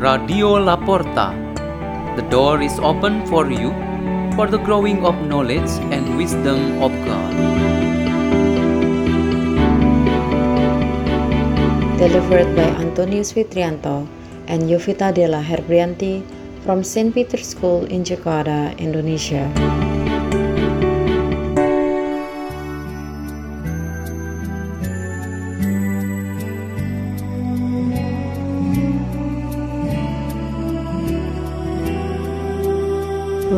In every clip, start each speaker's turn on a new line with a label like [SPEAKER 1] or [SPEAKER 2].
[SPEAKER 1] Radio Laporta. The door is open for you for the growing of knowledge and wisdom of God.
[SPEAKER 2] Delivered by Antonius Fitrianto and Yovita Della Herbrianti from St. Peter's School in Jakarta, Indonesia.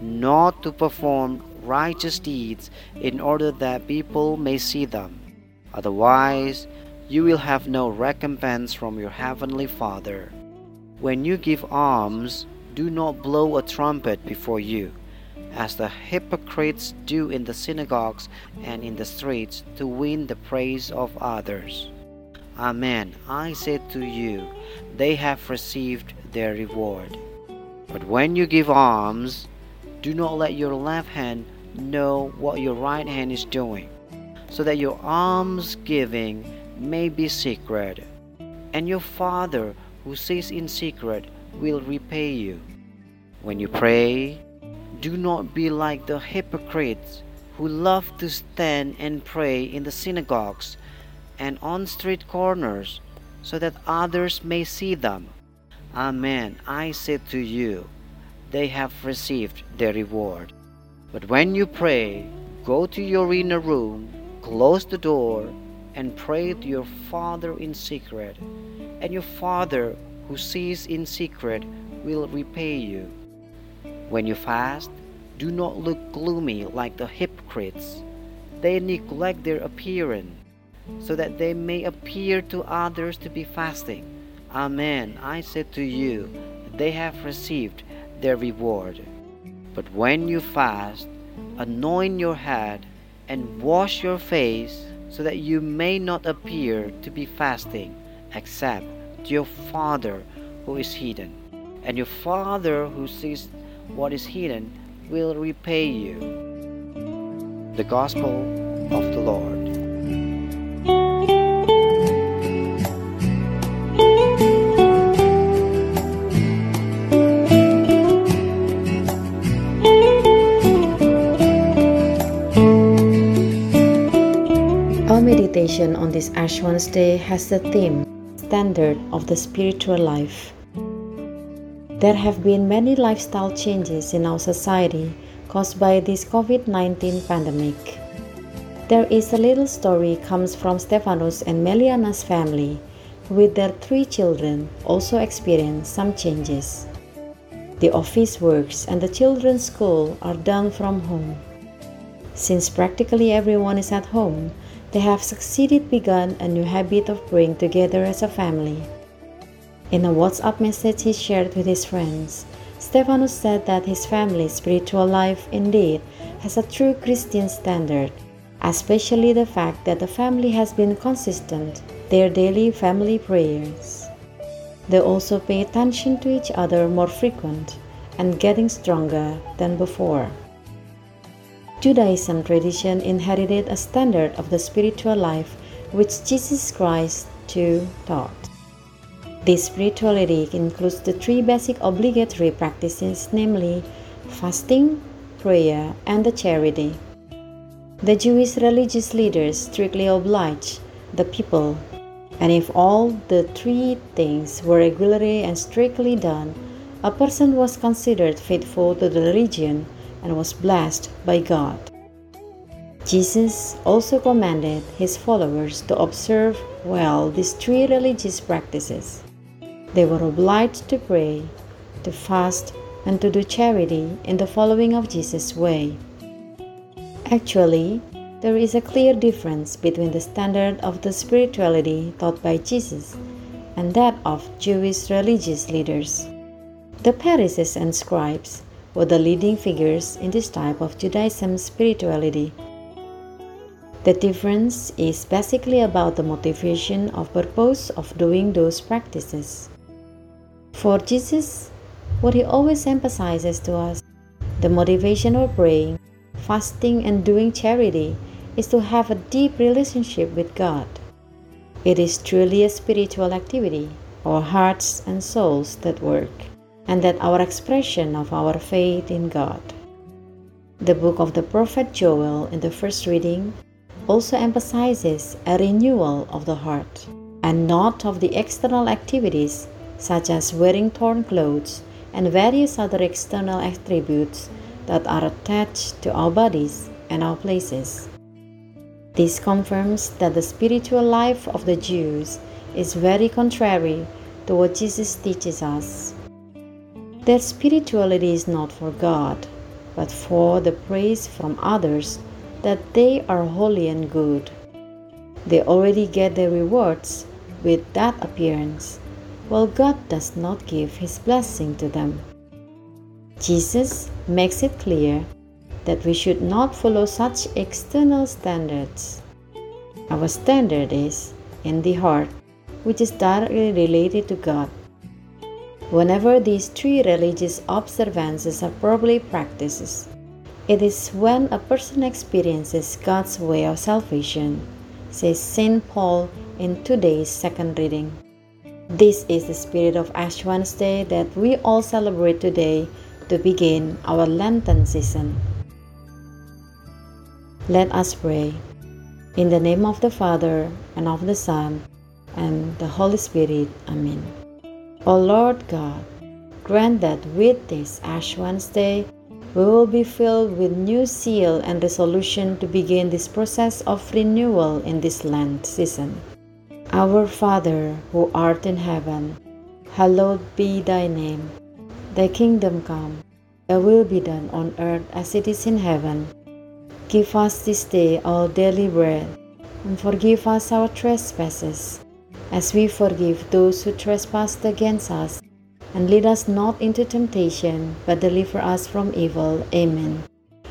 [SPEAKER 3] not to perform righteous deeds in order that people may see them. Otherwise, you will have no recompense from your heavenly Father. When you give alms, do not blow a trumpet before you, as the hypocrites do in the synagogues and in the streets to win the praise of others. Amen, I say to you, they have received their reward. But when you give alms, do not let your left hand know what your right hand is doing, so that your alms giving may be secret, and your Father who sees in secret will repay you. When you pray, do not be like the hypocrites who love to stand and pray in the synagogues and on street corners, so that others may see them. Amen, I say to you, they have received their reward. But when you pray, go to your inner room, close the door, and pray to your Father in secret, and your Father who sees in secret will repay you. When you fast, do not look gloomy like the hypocrites. They neglect their appearance, so that they may appear to others to be fasting. Amen, I said to you, they have received their reward. But when you fast, anoint your head and wash your face, so that you may not appear to be fasting, except to your Father who is hidden. And your Father who sees what is hidden will repay you. The Gospel of the Lord.
[SPEAKER 2] Meditation on this Ash Wednesday has the theme Standard of the Spiritual Life. There have been many lifestyle changes in our society caused by this COVID 19 pandemic. There is a little story comes from Stevanus and Meliana's family, with their three children also experienced some changes. The office works and the children's school are done from home. Since practically everyone is at home, they have succeeded begun a new habit of praying together as a family. In a WhatsApp message he shared with his friends, Stevanus said that his family's spiritual life indeed has a true Christian standard, especially the fact that the family has been consistent their daily family prayers. They also pay attention to each other more frequent and getting stronger than before. Judaism tradition inherited a standard of the spiritual life which Jesus Christ too taught. This spirituality includes the three basic obligatory practices, namely fasting, prayer, and the charity. The Jewish religious leaders strictly oblige the people, and if all the three things were regularly and strictly done, a person was considered faithful to the religion and was blessed by God. Jesus also commanded his followers to observe well these three religious practices. They were obliged to pray, to fast, and to do charity in the following of Jesus' way. Actually, there is a clear difference between the standard of the spirituality taught by Jesus and that of Jewish religious leaders. The Pharisees and scribes were the leading figures in this type of Judaism spirituality. The difference is basically about the motivation of purpose of doing those practices. For Jesus, what he always emphasizes to us, the motivation of praying, fasting, and doing charity is to have a deep relationship with God. It is truly a spiritual activity, our hearts and souls that work, and that our expression of our faith in God. The book of the prophet Joel in the first reading also emphasizes a renewal of the heart and not of the external activities such as wearing torn clothes and various other external attributes that are attached to our bodies and our places. This confirms that the spiritual life of the Jews is very contrary to what Jesus teaches us. Their spirituality is not for God, but for the praise from others that they are holy and good. They already get their rewards with that appearance, while God does not give His blessing to them. Jesus makes it clear that we should not follow such external standards. Our standard is in the heart, which is directly related to God. Whenever these three religious observances are properly practiced, it is when a person experiences God's way of salvation, says St. Paul in today's second reading. This is the spirit of Ash Wednesday that we all celebrate today to begin our Lenten season. Let us pray. In the name of the Father, and of the Son, and the Holy Spirit. Amen. O Lord God, grant that with this Ash Wednesday, we will be filled with new zeal and resolution to begin this process of renewal in this Lent season. Our Father, who art in heaven, hallowed be thy name. Thy kingdom come, thy will be done on earth as it is in heaven. Give us this day our daily bread, and forgive us our trespasses, as we forgive those who trespass against us and lead us not into temptation, but deliver us from evil. Amen.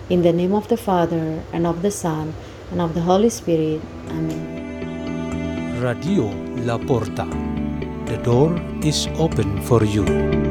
[SPEAKER 2] In the name of the Father, and of the Son, and of the Holy Spirit. Amen.
[SPEAKER 4] Radio La Porta. The door is open for you.